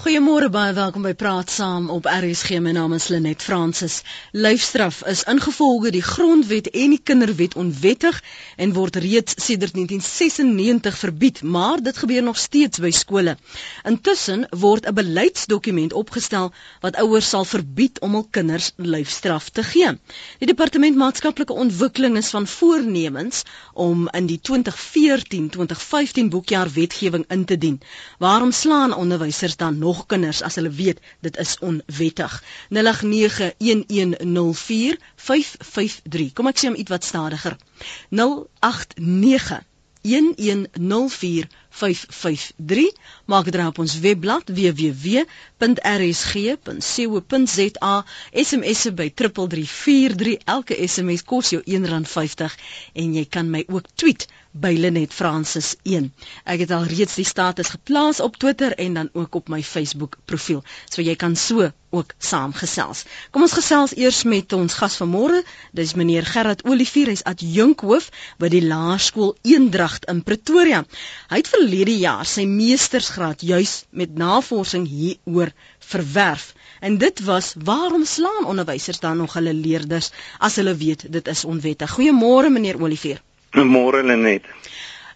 Goeiemôre baie welkom by Praat Saam op RSG. My naam is Lenet Fransis. Lyfstraf is ingevolge die Grondwet en die Kinderwet onwettig en word reeds sedert 1996 verbied, maar dit gebeur nog steeds by skole. Intussen word 'n beleidsdokument opgestel wat ouers sal verbied om hul kinders lyfstraf te gee. Die Departement Maatskaplike Ontwikkeling is van voornemens om in die 2014-2015 boekjaar wetgewing in te dien. Waarom slaan onderwysers dan nog nog kinders as hulle weet dit is onwettig. 0891104553. Kom ek sê hom ietwat stadiger. 089 1104553 maak dit op ons webblad www.rsg.co.za SMS by 3343 elke SMS kos jou R1.50 en jy kan my ook tweet by Lenet Francis 1. Ek het al reeds die status geplaas op Twitter en dan ook op my Facebook profiel. So jy kan so ook saamgesels. Kom ons gesels eers met ons gas vanmôre. Dis meneer Gerard Olivier, hy's adjunkhoof by die Laerskool Eendragt in Pretoria. Hy het verlede jaar sy meestersgraad juis met navorsing hieroor verwerf. En dit was waarom slaan onderwysers dan nog hulle leerders as hulle weet dit is onwettig. Goeiemôre meneer Olivier. Môre Lenet.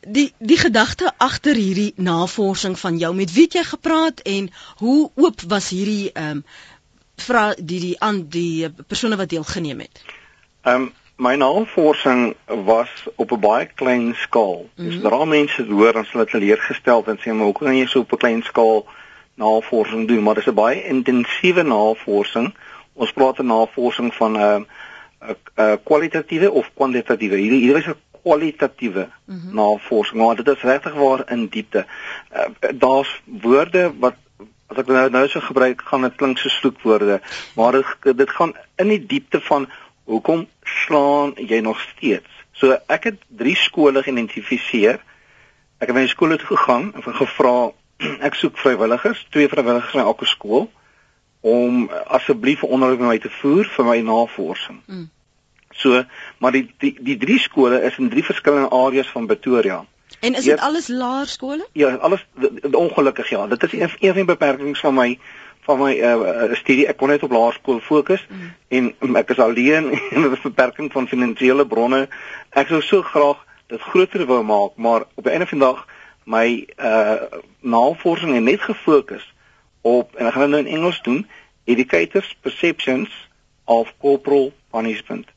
Die die gedagte agter hierdie navorsing van jou met wie het jy gepraat en hoe oop was hierdie ehm um, vra die die aan die persone wat deelgeneem het? Ehm um, my navorsing was op 'n baie klein skaal. Mm -hmm. Sodra mense dit hoor dan sal dit teleurgestel en sê maar hoe kan jy so op 'n klein skaal navorsing doen? Maar dit is 'n baie intensiewe navorsing. Ons praat van navorsing van 'n uh, 'n uh, kwalitatiewe of kwantitatiewe. Hierdie hierdie is 'n kwalitatiewe mm -hmm. navorsing, maar dit is regtig waar in diepte. Uh, Daar's woorde wat as ek nou nou so gebruik, gaan dit klink so sloekwoorde, maar dit dit gaan in die diepte van hoekom slaan jy nog steeds? So ek het drie skole geïdentifiseer. Ek het by die skole toe gegaan en gevra ek soek vrywilligers, twee vrywilligers in elke skool om asseblief onderhoud met my te voer vir my navorsing. Mm. So, maar die die die drie skole is in drie verskillende areas van Pretoria. En is dit alles laerskole? Ja, alles ongelukkig ja. Dit is een een van die beperkings van my van my uh, studie. Ek kon net op laerskool fokus mm. en ek is alleen en dit is beperking van finansiële bronne. Ek sou so graag dit groter wou maak, maar op 'n einde van die dag my uh navorsing net gefokus op en ek gaan dit nou in Engels doen, educators perceptions of corporal punishment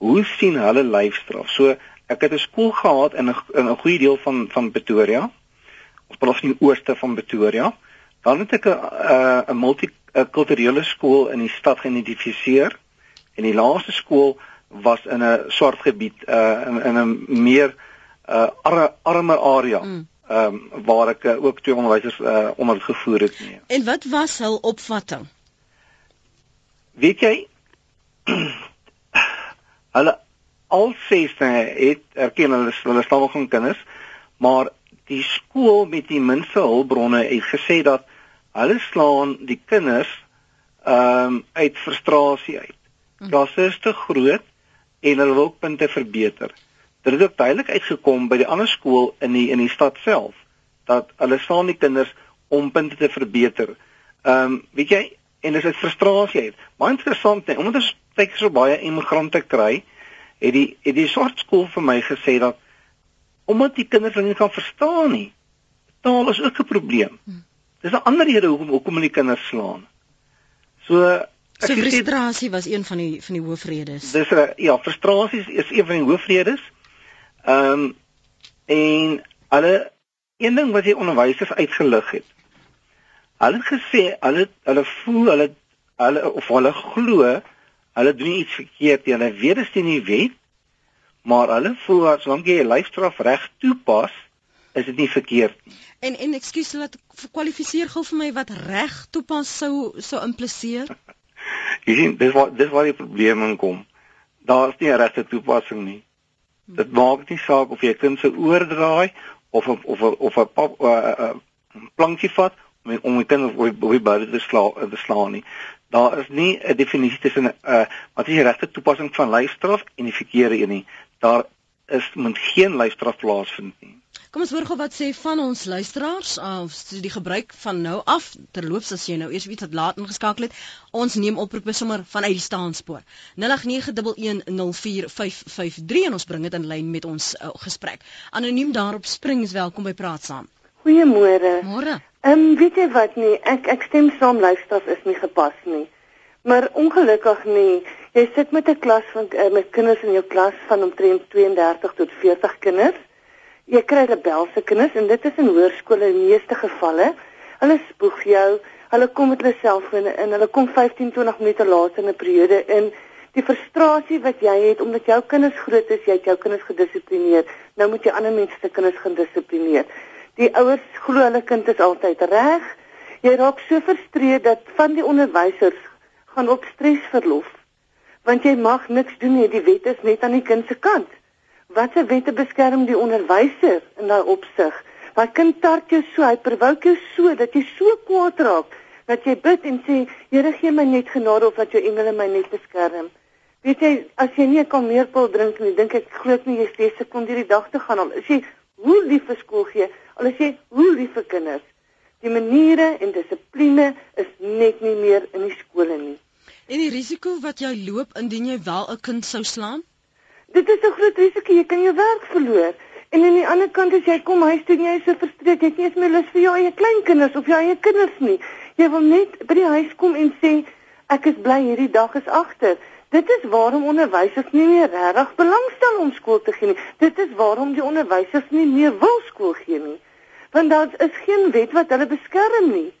hoe sien hulle lyfstraf? So ek het 'n skool gehad in 'n in 'n goeie deel van van Pretoria. Ons praat van die ooste van Pretoria. Dan het ek 'n 'n 'n multikulturele skool in die stad geïdentifiseer. En die laaste skool was in 'n swart gebied uh in in 'n meer uh arme arme area. Mm. Ehm um, waar ek uh, ook twee onderwysers uh ondergevoer het. Nee. En wat was hul opvatting? Weet jy Hulle al ses het erken hulle hulle stammelgang kinders, maar die skool met die minste hulpbronne het gesê dat hulle slaan die kinders ehm um, uit frustrasie uit. Hm. Klasse is te groot en hulle wil punte verbeter. Dit het ook duidelik uitgekom by die ander skool in die in die stad self dat hulle slaan die kinders om punte te verbeter. Ehm um, weet jy en dis 'n frustrasie uit. Baie interessant, nee, omdat ons kyk so baie immigrante kry, het die het die swart skool vir my gesê dat omdat die kinders nie kan verstaan nie, taal is ook 'n probleem. Hm. Dis 'n ander rede hoekom hoekom die kinders slaan. So So frustrasie was een van die van die hoofredes. Dis 'n ja, frustrasie is een van die hoofredes. Ehm um, en hulle een ding wat die onderwysers uitgelig het. Hulle het gesê hulle hulle voel hulle hulle of hulle glo hulle doen iets verkeerd. Hulle weet dit is nie wet, maar hulle voel as lank jy 'n lyfstraf reg toepas, is dit nie verkeerd nie. En en ekskuus laat kwalifiseer gou vir my wat reg toepas sou sou impliseer. jy sien, dis wat dis waar die probleem kom. Daar's nie 'n regte toepassing nie. Hmm. Dit maak nie saak of jy kind se oordraai of of of of 'n pap 'n uh, uh, plankie vat om om die kind op die buite te slaan te slaan nie daar is nie 'n definisie tussen 'n uh, wat is die regte toepassing van lyfstraf en die verkeerde een nie. Daar is moet geen lyfstraf plaasvind nie. Kom ons hoor gou wat sê van ons luisteraars of uh, die gebruik van nou af terloops as jy nou eers iets wat laat ingeskakel het. Ons neem oproepe sommer vanuit die staanspoor. 0891104553 en ons bring dit in lyn met ons uh, gesprek. Anoniem daarop Springs, welkom by Praat Saam. Goeiemôre. Môre. Ehm um, weet jy wat nie, ek ek stem saam luisteraars is nie gepas nie. Maar ongelukkig nie. Jy sit met 'n klas van uh, met kinders in jou klas van omtrent 32 tot 40 kinders. Jy kry rebelse kinders en dit is in hoërskole in meeste gevalle. Hulle spoeg jou, hulle kom met hulle selfone in, hulle kom 15, 20 minute later in 'n periode in. Die frustrasie wat jy het omdat jou kinders groot is, jy het jou kinders gedissiplineer. Nou moet jy ander mense se kinders gaan dissiplineer. Die ouers glo hulle kind is altyd reg. Jy raak so frustreerd dat van die onderwysers gaan op stresverlof. Want jy mag niks doen nie, die wet is net aan die kind se kant. Watter wette beskerm die onderwyser in daai opsig? My kind tart jou so, hy provoke jou so dat jy so kwaad raak dat jy bid en sê, Here gee my net genade of dat jou engele my net beskerm. Weet jy, as jy nie 'n kalmeerpil drink nie, dink ek ek nie jy steeds sekond hierdie dag te gaan al. As jy hoe lief vir skool gee, al is jy hoe lief vir kinders, Die maniere en dissipline is net nie meer in die skole nie. En die risiko wat jy loop indien jy wel 'n kind sou slaan? Dit is 'n groot risiko, jy kan jou werk verloor. En aan die ander kant as jy kom huis toe en jy is so frustreerd, jy het nie eens meer lus vir jou eie kleinkinders of jou eie kinders nie. Jy wil net by die huis kom en sê ek is bly hierdie dag is agter. Dit is waarom onderwysers nie meer regtig belangstel om skool te gee nie. Dit is waarom die onderwysers nie meer wil skool gee nie want daar is geen wet wat hulle beskerm nie.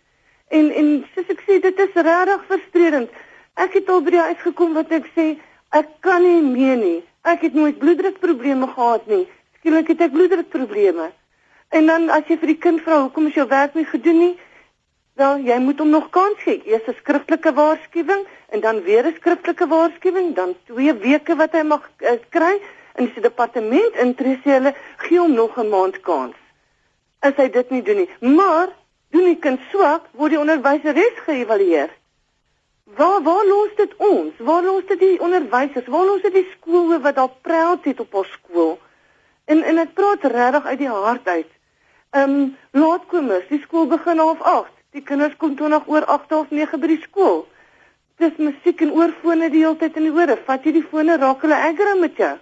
En en soos ek sê dit is regtig frustrerend. Ek het al by die huis gekom wat ek sê ek kan nie meer nie. Ek het nooit bloeddrukprobleme gehad nie. Skielik het ek bloeddrukprobleme. En dan as jy vir die kind vra hoekom is jou werk nie gedoen nie? Wel, jy moet hom nog kans gee. Eers 'n skriftelike waarskuwing en dan weer 'n skriftelike waarskuwing, dan 2 weke wat hy mag uh, kry en die departement intree sê hulle gee hom nog 'n maand kans as hy dit nie doen nie. Maar doen die kind swak, word die onderwyseres geëvalueer. Waar waar los dit ons? Waar los dit die onderwysers? Waar los dit die skole wat daar praat het op ons skool? En en ek praat regtig uit die hart uit. Ehm um, laatkomers, die skool begin half 8. Die kinders kom toe nog oor 8 of 9 by die skool. Dis musiek en oorfone die hele tyd in die ore. Vat jy die fone raak hulle aggra met jou.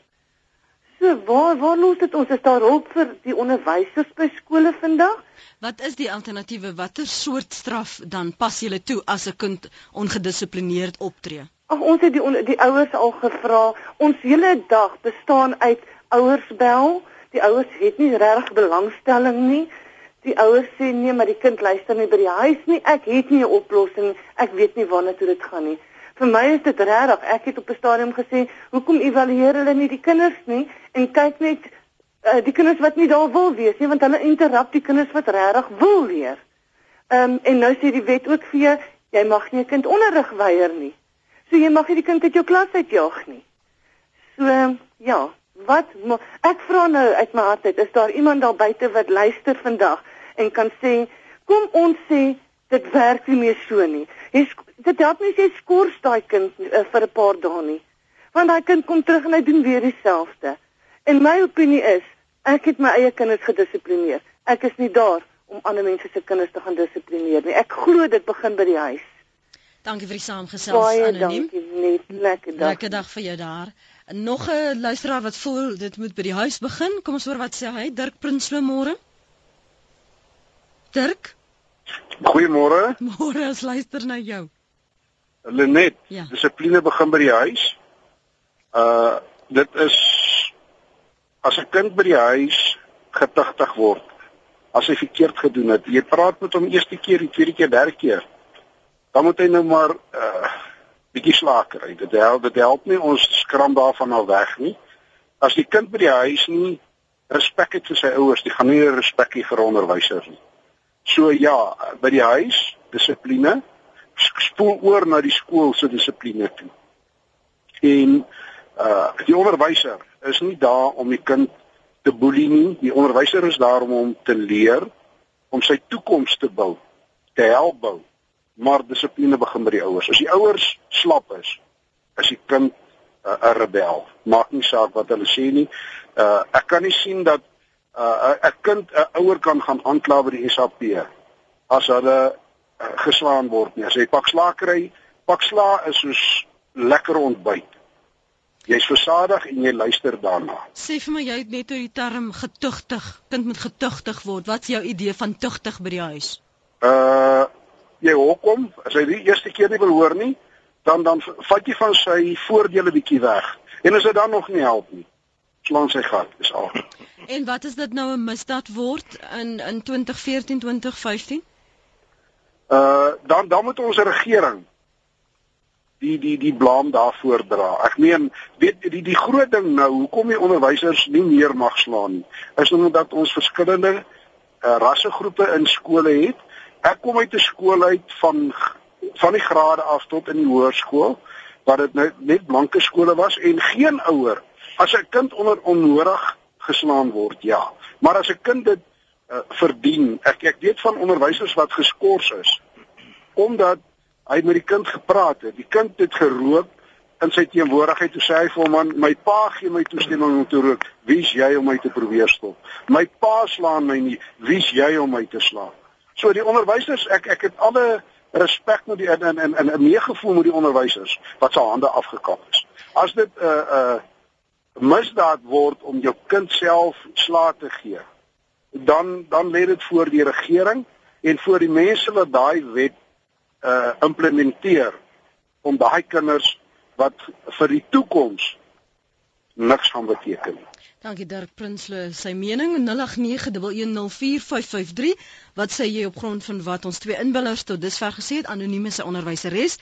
So waar waar los dit ons is daar hulp vir die onderwysers by skole vandag? Wat is die alternatiewe? Watter soort straf dan pas julle toe as 'n kind ongedissiplineerd optree? Ag ons het die die ouers al gevra. Ons hele dag bestaan uit ouers bel. Die ouers het nie regtig belangstelling nie. Die ouers sê nee, maar die kind luister nie by die huis nie. Ek het nie 'n oplossing. Ek weet nie waarna toe dit gaan nie vir my is dit regtig. Ek het op 'n stadium gesê, hoekom evalueer hulle nie die kinders nie en kyk net uh, die kinders wat nie daar wil wees nie, want hulle interrup die kinders wat regtig wil leer. Ehm um, en nou sê die wet ook vir jou, jy mag nie 'n kind onderrig weier nie. So jy mag nie die kind uit jou klas uitjaag nie. So um, ja, wat ek vra nou uit my hart uit, is daar iemand daar buite wat luister vandag en kan sê, kom ons sê dit werk nie meer so nie. Jy dit help nie jy skors daai kind uh, vir 'n paar dae nie. Want daai kind kom terug en hy doen weer dieselfde. En my opinie is, ek het my eie kinders gedissiplineer. Ek is nie daar om ander mense se kinders te gaan dissiplineer nie. Ek glo dit begin by die huis. Dankie vir die saamgesels anoniem. Dankie, net lekker dag. Lekker dag vir jou daar. Nog 'n luisteraar wat voel dit moet by die huis begin. Kom ons hoor wat sê hy. Dirk Prinsloo môre. Dirk? Goeiemôre. Môre, as luister na jou. Lenet, ja. dissipline begin by die huis. Uh dit is as 'n kind by die huis getigtig word as hy verkeerd gedoen het. Jy praat met hom eerste keer, die tweede keer, derde keer. Dan moet hy nou maar uh bietjie slaag kry. Dit help, dit help nie ons skram daarvan al weg nie. As die kind by die huis nie respek het vir sy ouers, die gaan nie respek hê vir onderwysers nie. So ja, by die huis, dissipline spoel oor na die skool se dissipline toe. En uh die onderwyser is nie daar om die kind te boelie nie. Die onderwyser is daar om hom te leer om sy toekoms te bou, te help bou. Maar dissipline begin by die ouers. As die ouers slap is, is die kind uh, 'n rebel. Maak nie saak wat hulle sê nie. Uh ek kan nie sien dat uh 'n kind 'n ouer kan gaan aankla by die SAP as hulle uh, geslaan word nie. As hy pak slaag kry, pak slaag is soos lekker ontbyt. Jy's versadig en jy luister daarna. Sê vir my jy het net oor die term getugtig, kind moet getugtig word. Wat's jou idee van tugtig by die huis? Uh jy hoekom? As hy die eerste keer nie wil hoor nie, dan dan vat jy van sy voordele bietjie weg. En as dit dan nog nie help nie, slaan sy gat, is al. En wat is dit nou 'n misdaad word in in 2014 2015? Uh dan dan moet ons regering die die die blame daarvoor dra. Ek meen, weet die die groot ding nou, hoekom die onderwysers nie meer mag slaan nie, is omdat ons verskillende uh, rassegroepe in skole het. Ek kom uit 'n skool uit van van die grade af tot in die hoërskool waar dit net net blanke skole was en geen ouer as 'n kind onder onnodig geslaan word, ja. Maar as 'n kind dit uh, verdien, ek ek weet van onderwysers wat geskort is omdat hy met die kind gepraat het. Die kind het gerook in sy teenwoordigheid toe sê hy vir hom man, my pa gee my toestemming om te rook. Wie's jy om my te probeer stop? My pa slaan my nie. Wie's jy om my te slaan? So die onderwysers, ek ek het alle respek met die en en en 'n meegevoel met die onderwysers wat se hande afgekap is. As dit 'n uh, 'n uh, misdaad word om jou kind self slaag te gee, dan dan lê dit voor die regering en voor die mense wat daai wet uh implementeer om daai kinders wat vir die toekoms niks gaan beteken nie. Dankie Dirk Prinsloo. Sy mening 0891104553. Wat sê jy op grond van wat ons twee inbillers tot dusver gesê het anonieme se onderwyseres?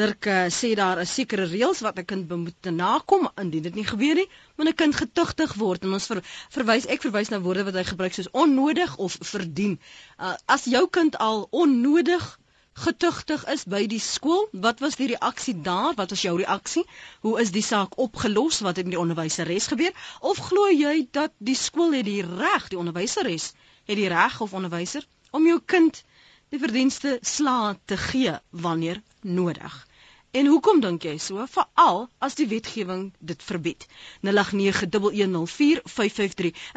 Dirk uh, sê daar is sekere reëls wat 'n kind moet nakom indien dit nie gebeur nie, moet 'n kind getugtig word en ons ver, verwys ek verwys na woorde wat hy gebruik soos onnodig of verdien. Uh, as jou kind al onnodig getugtig is by die skool. Wat was die reaksie daar? Wat was jou reaksie? Hoe is die saak opgelos? Wat het met die onderwyseres gebeur? Of glo jy dat die skool het die reg, die onderwyseres het die reg of onderwyser om jou kind die verdienste sla te gee wanneer nodig? En hoekom dink jy so? Veral as die wetgewing dit verbied. 0891104553.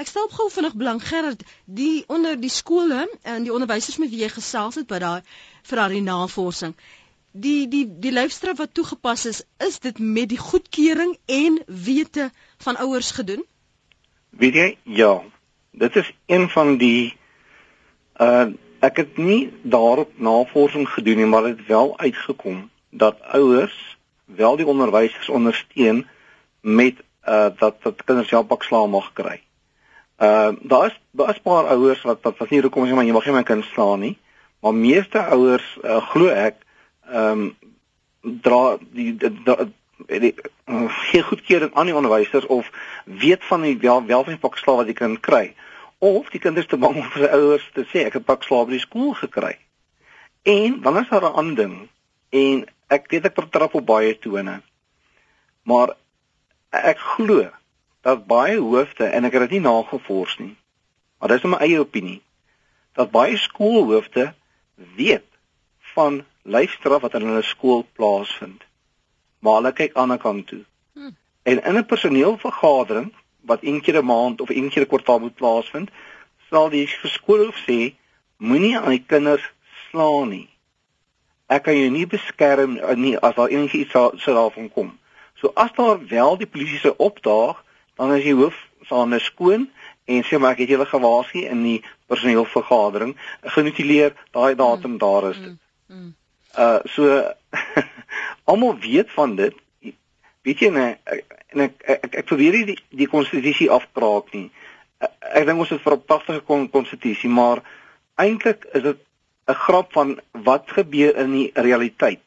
Ek stel op gou vinnig belang Gerard, die onder die skole en die onderwysers met wie jy gesels het by daai vir daai navorsing. Die die die lyfstraf wat toegepas is, is dit met die goedkeuring en wete van ouers gedoen? Weet jy? Ja. Dit is een van die uh ek het nie daarop navorsing gedoen nie, maar dit wel uitgekom dat ouers wel die onderwysers ondersteun met uh dat dat kinders self bakslaan mag kry. Uh daar is daar is paar ouers wat wat, wat nie hoekom sê maar jy mag nie my kind slaan nie, maar meeste ouers uh, glo ek ehm um, dra die die, die, die uh, gee goedkeuring aan die onderwysers of weet van die wel wel van die bakslaan wat die kind kry of die kinders te bang om vir sy ouers te sê ek het bakslaan by die skool gekry. En dan is daar 'n ander ding en ek weet ek vertrap op baie tone. Maar ek glo dat baie hoofde en ek het dit nie nagevors nie. Maar dis my eie opinie dat baie skoolhoofde weet van lyfstraf wat in hulle skool plaasvind. Maar hulle kyk aan die kant toe. Hmm. En in 'n personeelvergadering wat een keer 'n maand of een keer 'n kwartaal moet plaasvind, sal die skoolhoof sê moenie aan die kinders slaan nie ek kan jou nie beskerm eh, nie as daar enigiets sou so daarvan kom. So as daar wel die polisie se opdaag, dan is die hoof sane skoon en sê maar ek het julle gewaarsku in die personeelvergadering genotuleer daai datum mm, daar is. Mm, mm. Uh so almal weet van dit. Weet jy nee en ek ek, ek, ek probeer nie die die konstitusie afkraak nie. Ek, ek dink ons het vir 'n pragtige konstitusie, maar eintlik is dit 'n grap van wat gebeur in die realiteit.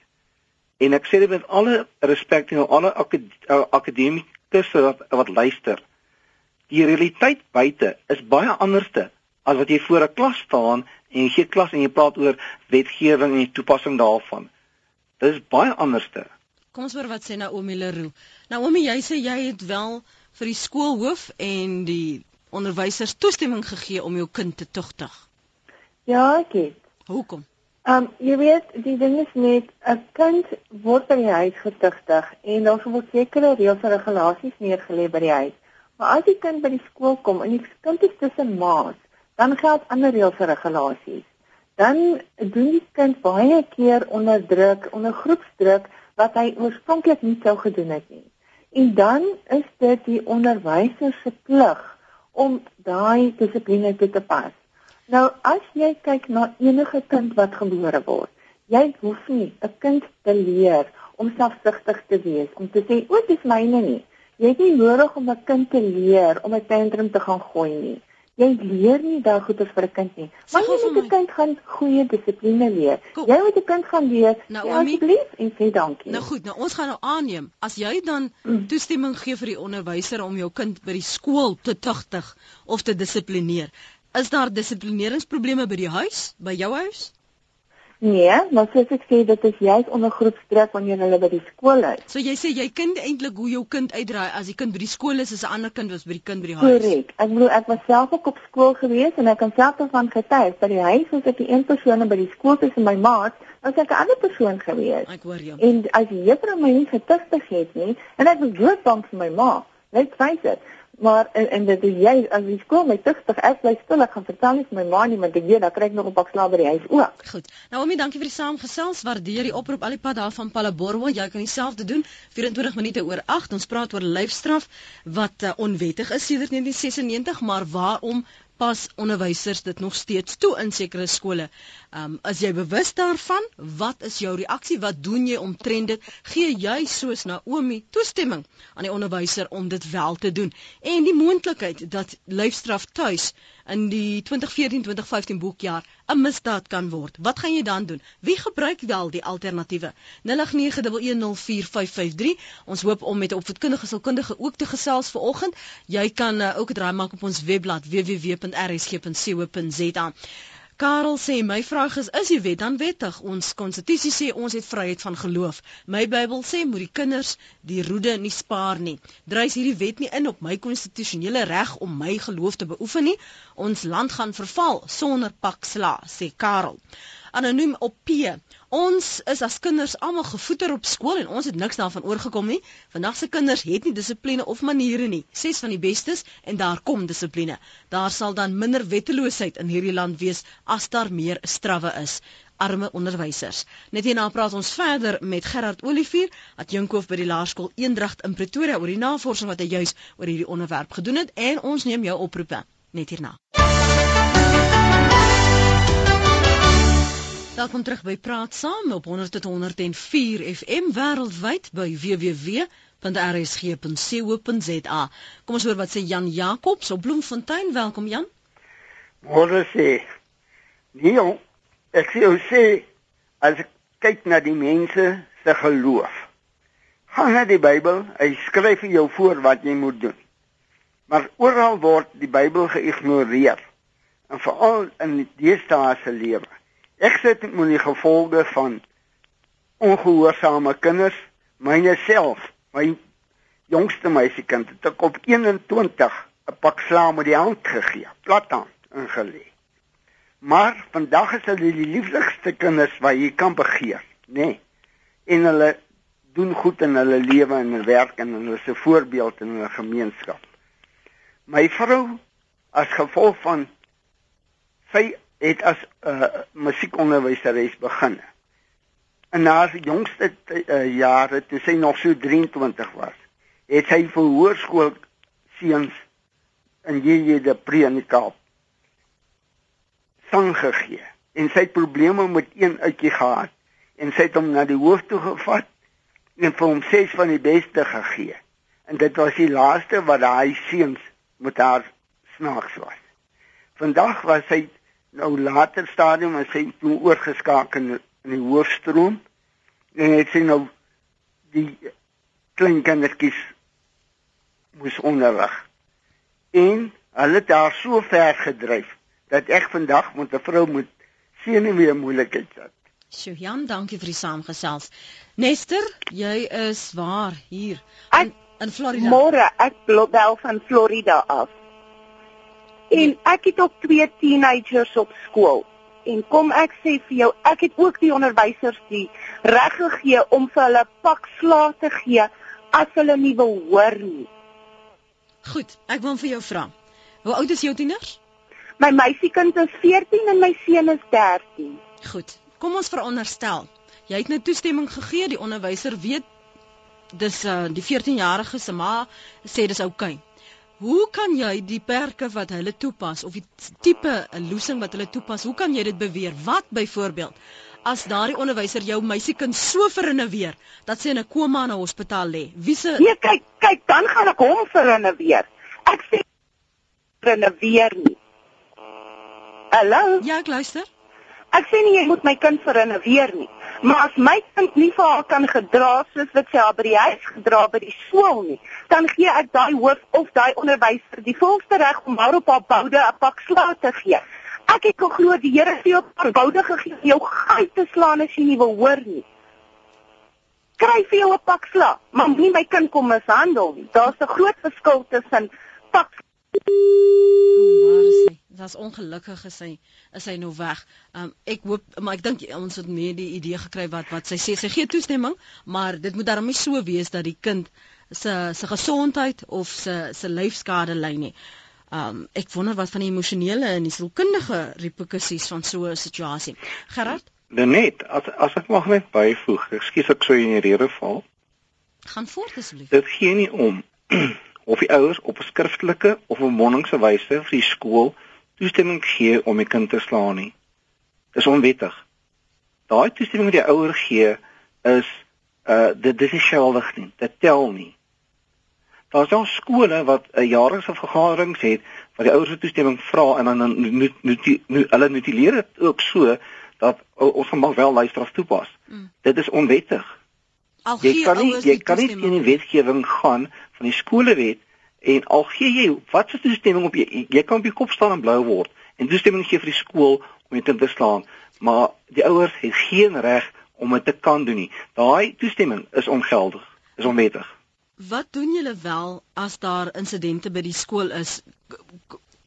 En ek sê dit met alle respek teenoor alle eh, akademikus wat wat luister. Die realiteit buite is baie anderste as wat jy voor 'n klas staan en jy gee klas en jy praat oor wetgewing en die toepassing daarvan. Dit is baie anderste. Kom ons hoor wat sê Naomi Leroux. Naomi, jy sê jy het wel vir die skoolhoof en die onderwysers toestemming gegee om jou kind te tugtig. Ja, ek het. Hoekom? Ehm um, jy weet, die ding is net 'n kind word by die huis getugtig en daar word sekere reëls en regulasies neergelê by die huis Maar as die kind by die skool kom en die kind is tussen maats, dan geld ander reëls en regulasies. Dan doen die kind baie keer onder druk, onder groepsdruk wat hy oorspronklik nie sou gedoen het nie. En dan is dit die onderwyser se plig om daai dissipline te pas. Nou as jy kyk na enige kind wat gebore word, jy hoef nie 'n kind te leer om selfsugtig te wees, om te sê, "O, dit is myne nie." Jy het nie nodig om 'n kind te leer om 'n tantrum te gaan gooi nie. Jy leer nie daai goeie vir 'n kind nie. Maar jy moet 'n kind gaan goeie dissipline leer. Cool. Jy moet 'n kind gaan leer nou, asseblief en sê dankie. Nou goed, nou ons gaan nou aanneem as jy dan mm. toestemming gee vir die onderwyser om jou kind by die skool te tugtig of te dissiplineer. Is daar dissiplineringsprobleme by die huis, by jou huis? Nee, maar soos ek sê, dit is juist onder groepsdruk wanneer hulle by die skool is. So jy sê jy kind eintlik hoe jou kind uitdraai as die kind by die skool is, is 'n ander kind was by die kind by die huis. Korrek. Ek bedoel ek was self ook op skool gewees en ek kan self daarvan getuig by die huis was ek die een persoon en by die skool tussen my maat was ek 'n ander persoon gewees. Ek hoor jou. En as die juffrou my nie getuig het nie en ek was doodbang vir my ma, net feit dit maar en, en dit is jy as jy skool my tugtig ek bly stil ek gaan vertel vir my ma nie want ek weet dan kry ek nog 'n pak slaap by die huis ook. Goed. Nou Omi, dankie vir die saamgesels. Waardeer die oproep al die pad daar van Palaborwa. Jy kan dieselfde doen. 24 minute oor 8. Ons praat oor lyfstraf wat uh, onwettig is sedert 1996, maar waarom pas onderwysers dit nog steeds toe in sekere skole. Ehm um, as jy bewus daarvan, wat is jou reaksie? Wat doen jy omtrent dit? Gee jy soos Naomi toestemming aan die onderwyser om dit wel te doen? En die moontlikheid dat lyfstraf tuis in die 2014-2015 boekjaar 'n misdaad kan word. Wat gaan jy dan doen? Wie gebruik wel die alternatiewe? 0891104553. Ons hoop om met 'n opvoedkundige sielkundige ook te gesels vanoggend. Jy kan uh, ook draai maak op ons webblad www.rsg.co.za. Karel sê my vraag is is die wet dan wettig? Ons konstitusie sê ons het vryheid van geloof. My Bybel sê moet die kinders die roede nie spaar nie. Drys hierdie wet nie in op my konstitusionele reg om my geloof te beoefen nie. Ons land gaan verval sonder pak sla, sê Karel anoniem op P. Ons is as kinders almal gevoeder op skool en ons het niks daarvan oorgekom nie. Vandag se kinders het nie dissipline of maniere nie. Ses van die bestes en daar kom dissipline. Daar sal dan minder wetteloosheid in hierdie land wees as daar meer strawwe is arme onderwysers. Net hierna praat ons verder met Gerard Olivier, wat Jinkhof by die Laerskool Eendragt in Pretoria oor die navorsing wat hy juis oor hierdie onderwerp gedoen het en ons neem jou oproepe net hierna. Welkom terug by Praat Saam op 100.104 FM wêreldwyd by www.rsg.co.za. Kom ons hoor wat sê Jan Jacobs op Bloemfontein. Welkom Jan. Môre sê. Nee, ek sê ou sê as ek kyk na die mense se geloof. Gaan na die Bybel, hy skryf vir jou voor wat jy moet doen. Maar oral word die Bybel geïgnoreer. En veral in die deesdae se lewe. Ek sit met die gevolge van ongehoorsame kinders, myne self, my jongste meisiekind het ek op 21 'n pak slaam met die hand gegee, plathand ingelê. Maar vandag is hulle die lieflikste kinders wat jy kan begeer, nê? Nee. En hulle doen goed in hulle lewe en hulle werk en hulle is 'n voorbeeld in hulle gemeenskap. My vrou as gevolg van sy het as 'n uh, musiekonderwyseres begin. In haar jongste uh, jare, toe sy nog so 23 was, het sy vir hoërskool seuns in JJ de Preenikaap sang gegee. En sy het probleme met een uitjie gehad en sy het hom na die hoof toe gevat en vir hom ses van die beste gegee. En dit was die laaste wat daai seuns met haar snaaks was. Vandag was sy nou later stadium as hy toe oorgeskakel in, in die hoofstroom en het sy nou die klein kindertjies moes onderrig en hulle het daar so ver gedryf dat ek vandag met 'n vrou moet senuwee moeilikheid sit. Sjoe Jan, dankie vir die saamgesels. Nester, jy is waar hier in, in Florida. Môre, ek bel van Florida af. En ek het ook twee teenagers op skool. En kom ek sê vir jou, ek het ook die onderwysers die reg gegee om vir hulle pak slaag te gee as hulle nie wil hoor nie. Goed, ek wil vir jou vra. Hoe oud is jou tieners? My meisiekind is 14 en my seun is 13. Goed. Kom ons veronderstel. Jy het nou toestemming gegee, die onderwyser weet dis uh, die 14-jarige se ma sê dis oukei. Okay. Hoe kan jy die perke wat hulle toepas of die tipe loosing wat hulle toepas, hoe kan jy dit beweer? Wat byvoorbeeld as daardie onderwyser jou meisiekind so verinneweer dat sy in 'n koma in 'n hospitaal lê? Wie se Nee, kyk, kyk, dan gaan ek hom verinneweer. Ek sê verinneweer nie. Hallo? Ja, ek luister. Ek sê nie jy moet my kind verinneweer nie. Maar as my kind nie vir haar kan gedra soos wat sy haar by die huis gedra by die skool nie, dan gee ek daai hoof of daai onderwyser die volste reg om haar op haar boude 'n pak slaag te gee. Ek het geglo die Here het jou op boude gegee om jou geit te slaan as jy nie wil hoor nie. Kry vir jou 'n pak slaag, maar nie my kind kom mishandel nie. Daar's 'n groot verskil tussen pak Dit's ongelukkig gesê is hy nou weg. Um, ek hoop maar ek dink ons het meer die idee gekry wat wat sy sê. Sy gee toestemming, maar dit moet daarmee so wees dat die kind se se gesondheid of se se lyfskade ly nie. Um ek wonder wat van die emosionele en die sielkundige reperkusies van so 'n situasie. Gerard? Net as as ek mag net byvoeg, ekskuus ek sou in die rede val. Gaan voort asseblief. Dit gee nie om of die ouers op 'n skriftelike of 'n mondelinge wyse vir die skool toestemming gee om die kind te slaan nie. Dis onwettig. Daai toestemming wat die ouer gee is uh dit dis nie geldig nie. Dit tel nie. Daar's al skole wat 'n jaarlikse vergaderings het waar die ouers se toestemming vra en dan nu nu nu hulle notuleer dit ook so dat ons mag wel lyfstraf toepas. Mm. Dit is onwettig. Al jy kan nie jy kan nie in die wetgewing gaan van die skolewet en al gee jy wat se toestemming op jy, jy kan op die kop staan en blou word en toestemming gee vir die skool om dit te slaan maar die ouers het geen reg om dit te kan doen nie. Daai toestemming is ongeldig is onwettig. Wat doen julle wel as daar insidente by die skool is?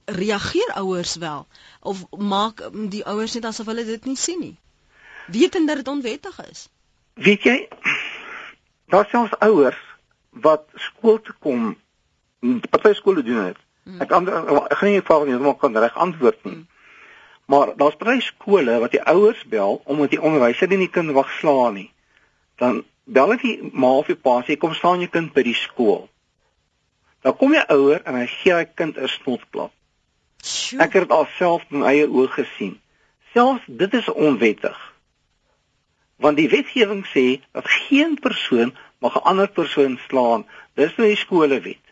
Reageer ouers wel? Of maak die ouers net asof hulle dit nie sien nie? Wetend dat dit onwettig is? Weet jy daar selfs ouers wat skool toe kom party skole doen dit. Hmm. Ek ander ek gaan nie vra nie, maar kan reg antwoord nie. Hmm. Maar daar's baie skole wat die ouers bel omdat die onderwyser nie die kind wag slaan nie. Dan bel hy die ma of die pa sê kom staan jou kind by die skool. Dan kom jy ouer en hy gee hy kind 'n snotklap. Ek het dit alself met my eie oë gesien. Selfs dit is onwettig. Want die wetgewing sê dat geen persoon mag 'n ander persoon slaan. Dis nou die skolewet.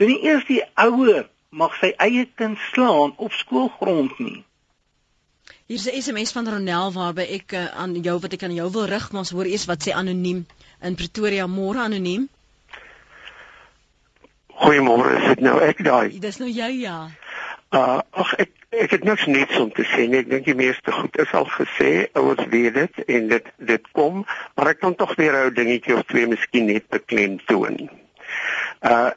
So nie eers die ouer mag sy eie kind slaan op skoolgrond nie. Hier's 'n SMS van Ronel waarby ek uh, aan jou wat ek aan jou wil rig, maar ons hoor eers wat sê anoniem in Pretoria môre anoniem. Goeiemôre, is dit nou ek daai? Dis nou jy ja. Uh ag ek ek het niks niets om te sê nie. Ek dink die meeste goed is al gesê. Ouers weet dit en dit dit kom, maar ek kan tog weer 'n dingetjie of twee miskien net beklemtoon. Uh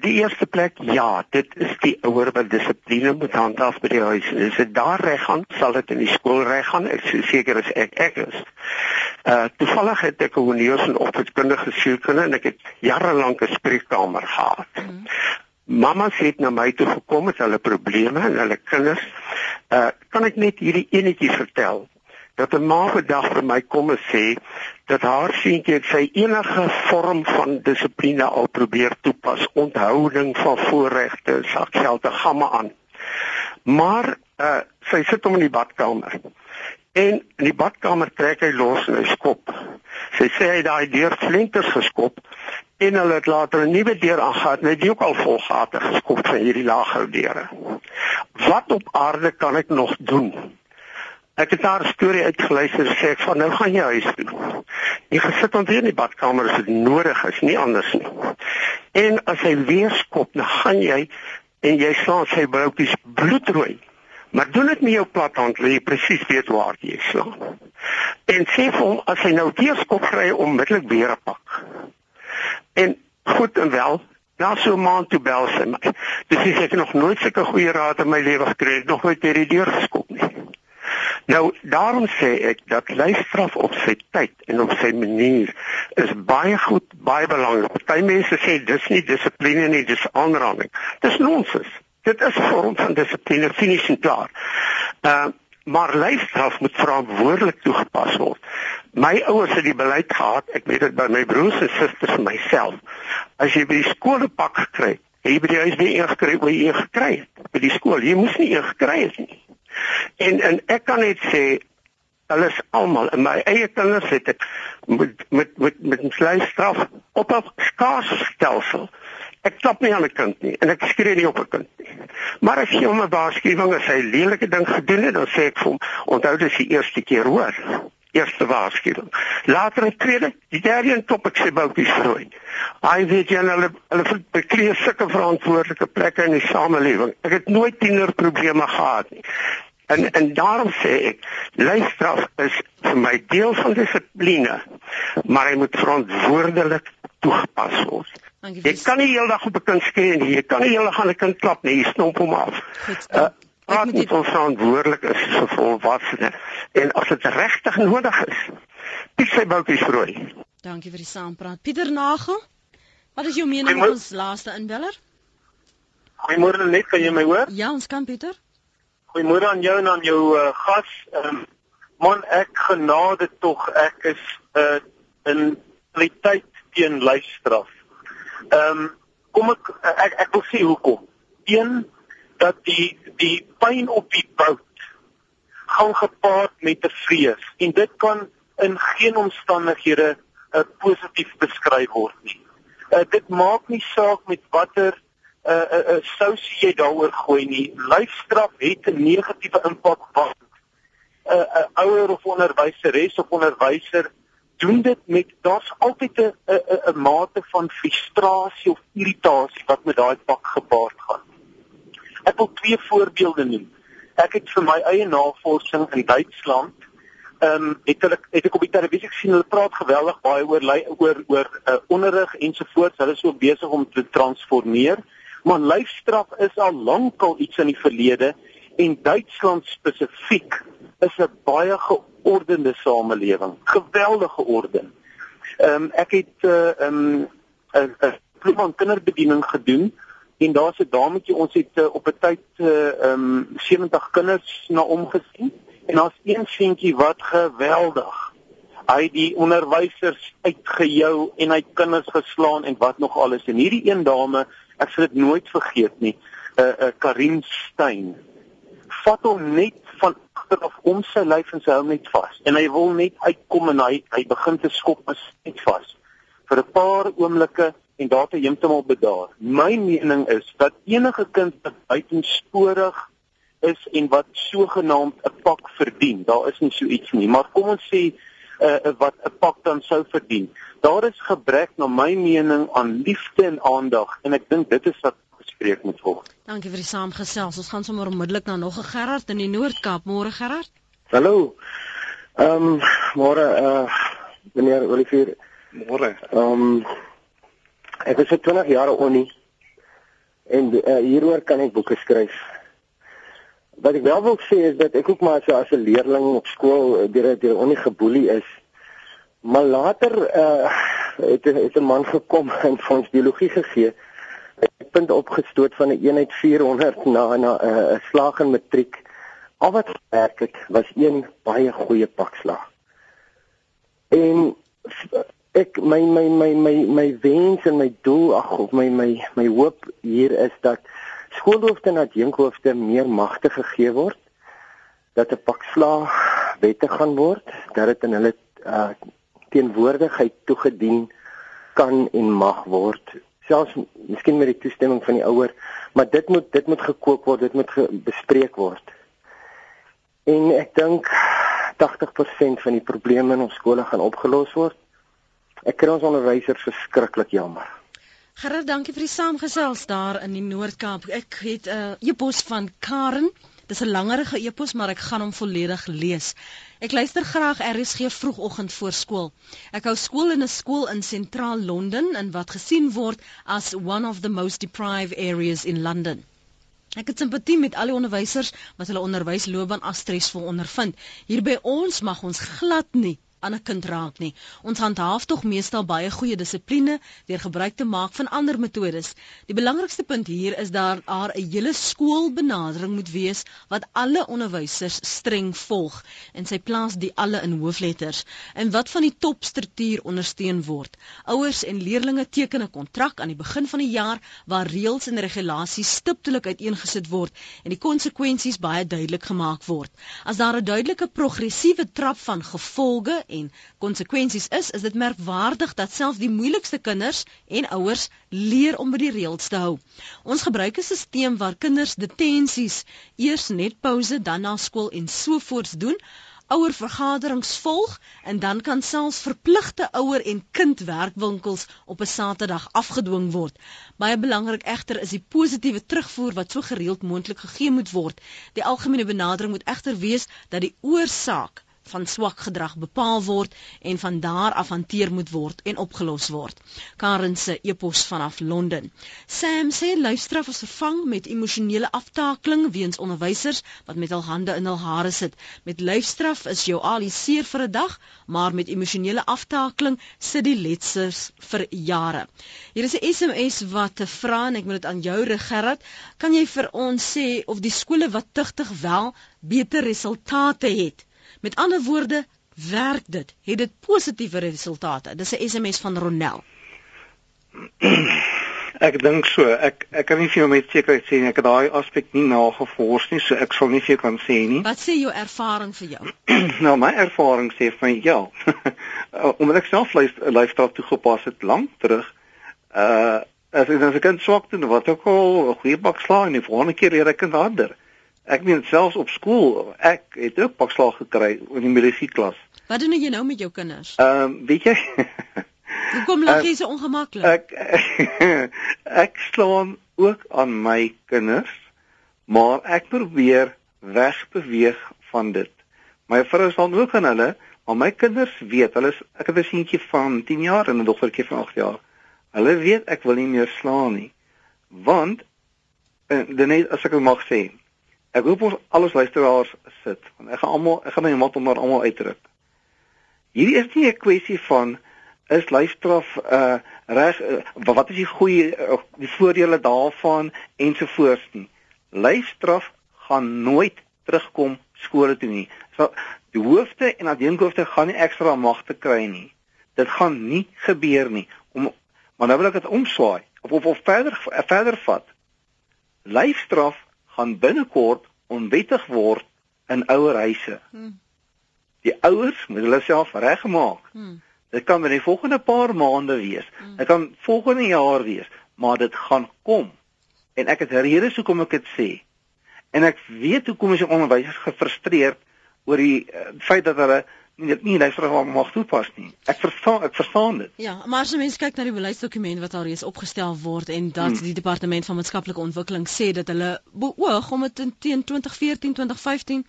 Die eerste plek, ja, dit is die ouer wat dissipline moet handhaaf by die huis. As dit daar reg gaan, sal dit in die skool reg gaan. Ek is seker as ek ek is. Uh toevallig het ek 'n honeurs en opvoedkundige sielkunde en ek het jare lank 'n spreekkamer gehad. Mm. Mamma sê na my toe gekom met hulle probleme en hulle kinders. Uh kan ek net hierdie enetjie vertel? Dat 'n ma vandag vir my kom en sê dat haar seentjie sy enige vorm van dissipline al probeer toepas, onthouding van voorregte, sakgeld te gamme aan. Maar uh sy sit hom in die badkamer. En in die badkamer trek hy los en hy skop. Sy sê hy daai deur flenters geskop en hulle het later 'n nuwe deur aangegaan, net die ook al volgate geskop van hierdie laagou deure. Wat op aarde kan ek nog doen? Ek het daar 'n storie uitgeluister sê ek van nou gaan jy huis toe. Jy gesit dan weer in die badkamer as dit nodig is, nie anders nie. En as hy weer skop, dan gaan jy en jy slaan sy broodjies bloedrooi. Maar doen dit met jou plat hand, lê jy presies weet waar jy slaan. En sê vir hom as hy nou weer skop kry onmiddellik weer pak. En goed en wel Ja, so maand toe bel sy my. Dis ek nog nooit sulke goeie raad in my lewe gekry het, nog nooit hierdie deur geskop nie. Nou daarom sê ek dat lyfstraf op sy tyd en op sy manier is baie goed, baie belangrik. Party mense sê dis nie dissipline nie, dis aanranding. Dis nonsens. Dit is 'n vorm van dissipline, finies en klaar. Uh maar lyfstraf moet verantwoordelik toegepas word. My ouers het die beleid gehad, ek weet dit by my broers en susters en myself. As jy by die skool 'n pak gekry het, jy by die huis weer ingekry wat jy gekry het by die skool. Jy moes nie ingekry het nie. En en ek kan net sê alles almal in my eie kinders het ek met met met met 'n vleisstraf op 'n skaars stelsel. Ek klap nie aan 'n kind nie en ek skree nie op 'n kind nie. Maar as jy hom 'n waarskuwing as hy lelike ding gedoen het, dan sê ek vir hom, onthou dit is die eerste keer hoor eerste waarskuwing. Later 'n tweede, die derde en top ek sê boutjies rooi. Hy weet jy hulle hulle bekleë sulke verantwoordelike plekke in die samelewing. Ek het nooit tiener probleme gehad nie. En en daarom sê ek, lyfstraf is vir my deel van dissipline, maar hy moet verantwoordelik toegepas word. Jy kan nie heeldag op 'n kind skree nie. Jy kan nie heeldag aan 'n kind klap nie. Jy stomp hom af. Goed, uh, praat met ons verantwoordelik is so volwassene en as dit regtig nodig is. Piet sy boutjies rooi. Dankie vir die saampraat. Pieter Nagel. Wat is jou mening oor ons laaste inbeller? Goeiemôre net, kan jy my hoor? Ja, ons kan Pieter. Goeiemôre aan jou en aan jou uh, gas. Um, man, ek genade tog ek is uh, in kwaliteit teen lyfstraf. Ehm um, kom ek ek ek wil sê hoekom. Een dat die die pyn op die bout gaan gepaard met 'n vrees en dit kan in geen omstandighede uh, positief beskryf word nie. Uh, dit maak nie saak met watter uh, 'n uh, uh, sous jy daaroor gooi nie. Lyfstraf het 'n negatiewe impak wat 'n uh, uh, ouer of onderwyseres of onderwyser doen dit met daar's altyd 'n 'n 'n mate van frustrasie of irritasie wat met daai pak gepaard gaan. Ek wil twee voorbeelde noem. Ek het vir my eie navorsing in Duitsland ehm um, het hulle het ek op die televisie gesien hulle praat geweldig baie oor oor oor uh, onderrig ensovoorts. Hulle is so besig om te transformeer. Maar lyfstraf is al lankal iets in die verlede en Duitsland spesifiek is 'n baie geordende samelewing, geweldige georden. Ehm um, ek het uh, ehm um, 'n 'n program kinderbediening gedoen en daar's 'n dametjie ons het uh, op 'n tyd uh, um 70 kinders na omgesien en daar's een seentjie wat geweldig hy die onderwysers uitgejou en hy kinders geslaan en wat nog alles. En hierdie een dame ek sal dit nooit vergeet nie 'n uh, eh, uh, Karin Stein vat hom net van agter af om sy lyf en sy hou net vas. En hy wil net uitkom en hy hy begin te skop as net vas. Vir 'n paar oomblikke en daar te heeltemal bedaar. My mening is dat enige kind wat buitensporig is en wat sogenaamd 'n pak verdien, daar is nie so iets nie, maar kom ons sê uh, wat 'n pak dan sou verdien. Daar is gebrek na my mening aan liefde en aandag en ek dink dit is wat gespreek moet word. Dankie vir die saamgesels. Ons gaan sommer onmiddellik na nog 'n Gerard in die Noord-Kaap. Môre Gerard. Hallo. Ehm um, môre uh meneer Olivier. Môre. Ehm um, Ek is vir 20 jaar onie en uh, hieroor kan ek boeke skryf. Wat ek wel wil sê is dat ek ook maar so as 'n leerling op skool eh, deur deur onie geboelie is. Maar later uh, het het 'n man gekom en vir ons biologie gegee. Ek punt opgestoot van 'n eenheid 400 na na 'n uh, slag in matriek. Al wat werk het was een baie goeie pakslag. En ek my my my my my wens en my doel ag of my my my hoop hier is dat skoolhoofde en adjunkhoofde meer magte gegee word dat 'n pak slaag wette gaan word dat dit in hulle uh, teenwoordigheid toegedien kan en mag word. Selfs miskien met die toestemming van die ouer maar dit moet dit moet gekoop word dit moet bespreek word. En ek dink 80% van die probleme in ons skole gaan opgelos word Ek kry ons onderwysers verskriklik jammer. Gerard, dankie vir die saamgesels daar in die Noord-Kaap. Ek het 'n uh, e-pos van Karen. Dis 'n langerige e-pos, maar ek gaan hom volledig lees. Ek luister graag RSG vroegoggend voor skool. Ek hou skool in 'n skool in sentraal Londen en wat gesien word as one of the most deprived areas in London. Ek het simpatie met al die onderwysers wat hulle onderwysloopbaan as stresvol ondervind. Hier by ons mag ons glad nie aan 'n kind raak nie. Ons handhaaf tog meestal baie goeie dissipline deur gebruik te maak van ander metodes. Die belangrikste punt hier is daar 'n hele skoolbenadering moet wees wat alle onderwysers streng volg en sy plaas die alle in hoofletters en wat van die topstruktuur ondersteun word. Ouers en leerders teken 'n kontrak aan die begin van die jaar waar reëls en regulasies stiptelik uiteengesit word en die konsekwensies baie duidelik gemaak word. As daar 'n duidelike progressiewe trap van gevolge en konsekwensies is, is dit merkwaardig dat selfs die moeilikste kinders en ouers leer om by die reëls te hou. Ons gebruik 'n stelsel waar kinders detensies eers net pouse, dan na skool en so voorts doen ouer vergaderings volg en dan kan selfs verpligte ouer en kind werkwinkels op 'n Saterdag afgedwing word. Baie belangrik egter is die positiewe terugvoer wat so gereeld moontlik gegee moet word. Die algemene benadering moet egter wees dat die oorsaak van swak gedrag bepaal word en van daar af hanteer moet word en opgelos word. Karen se epos vanaf Londen. Sam sê luisteraf is vervang met emosionele aftakeling weens onderwysers wat met hul hande in hul hare sit. Met luisteraf is jou aliseer vir 'n dag, maar met emosionele aftakeling sit die letsers vir jare. Hier is 'n SMS wat te vra en ek moet dit aan jou rig Gerard. Kan jy vir ons sê of die skole wat tugtig wel beter resultate het? Met ander woorde, werk dit? Het dit positiewe resultate? Dis 'n SMS van Ronel. Ek dink so. Ek ek kan nie vir jou met sekerheid sê nie. Ek het daai aspek nie nagevors nie, so ek sal nie vir jou kan sê nie. Wat sê jou ervaring vir jou? nou my ervaring sê vir my ja. Omdat ek self lifestyle toegepas het lank terug, uh as ek as ek kind swak doen, wat ook al 'n goeie pak slaan en die volgende keer leer ek harder. Ek meen selfs op skool, ek het ook pakslag gekry in die milisieklas. Wat doen jy nou met jou kinders? Ehm, um, weet jy? Hoekom lag jy so ongemaklik? Ek ek slaan ook aan my kinders, maar ek probeer wegbeweeg van dit. My vrou sal ook aan hulle, maar my kinders weet, hulle is ek het 'n seentjie van 10 jaar en 'n dogtertjie van 8 jaar. Hulle weet ek wil nie meer slaan nie. Want en dan net as ek mag sê, Ek hoop ons alles luisteraars sit want ek gaan almal ek gaan my mat onder almal uitdruk. Hierdie is nie 'n kwessie van is lyfstraf uh reg uh, wat is die goeie uh, die voordele daarvan ensovoorts nie. Lyfstraf gaan nooit terugkom skole toe nie. So die hoofde en adjunkhoofde gaan nie ekstra magte kry nie. Dit gaan nie gebeur nie. Om maar nou wil ek dit omswaai of of, of verder verder vat. Lyfstraf gaan binnekort onwettig word in ouer huise. Hmm. Die ouers moet hulle self regmaak. Hmm. Dit kan binne die volgende paar maande wees. Hmm. Dit kan volgende jaar wees, maar dit gaan kom. En ek het redes hoekom ek dit sê. En ek weet hoekom is die onderwysers gefrustreerd oor die uh, feit dat hulle nie dit nie luister wat mag toepas nie. Ek verstaan ek verstaan dit. Ja, maar as mense kyk na die beleidsdokument wat al reeds opgestel word en dat hmm. die departement van maatskaplike ontwikkeling sê dat hulle beoog om dit teen 2014 2015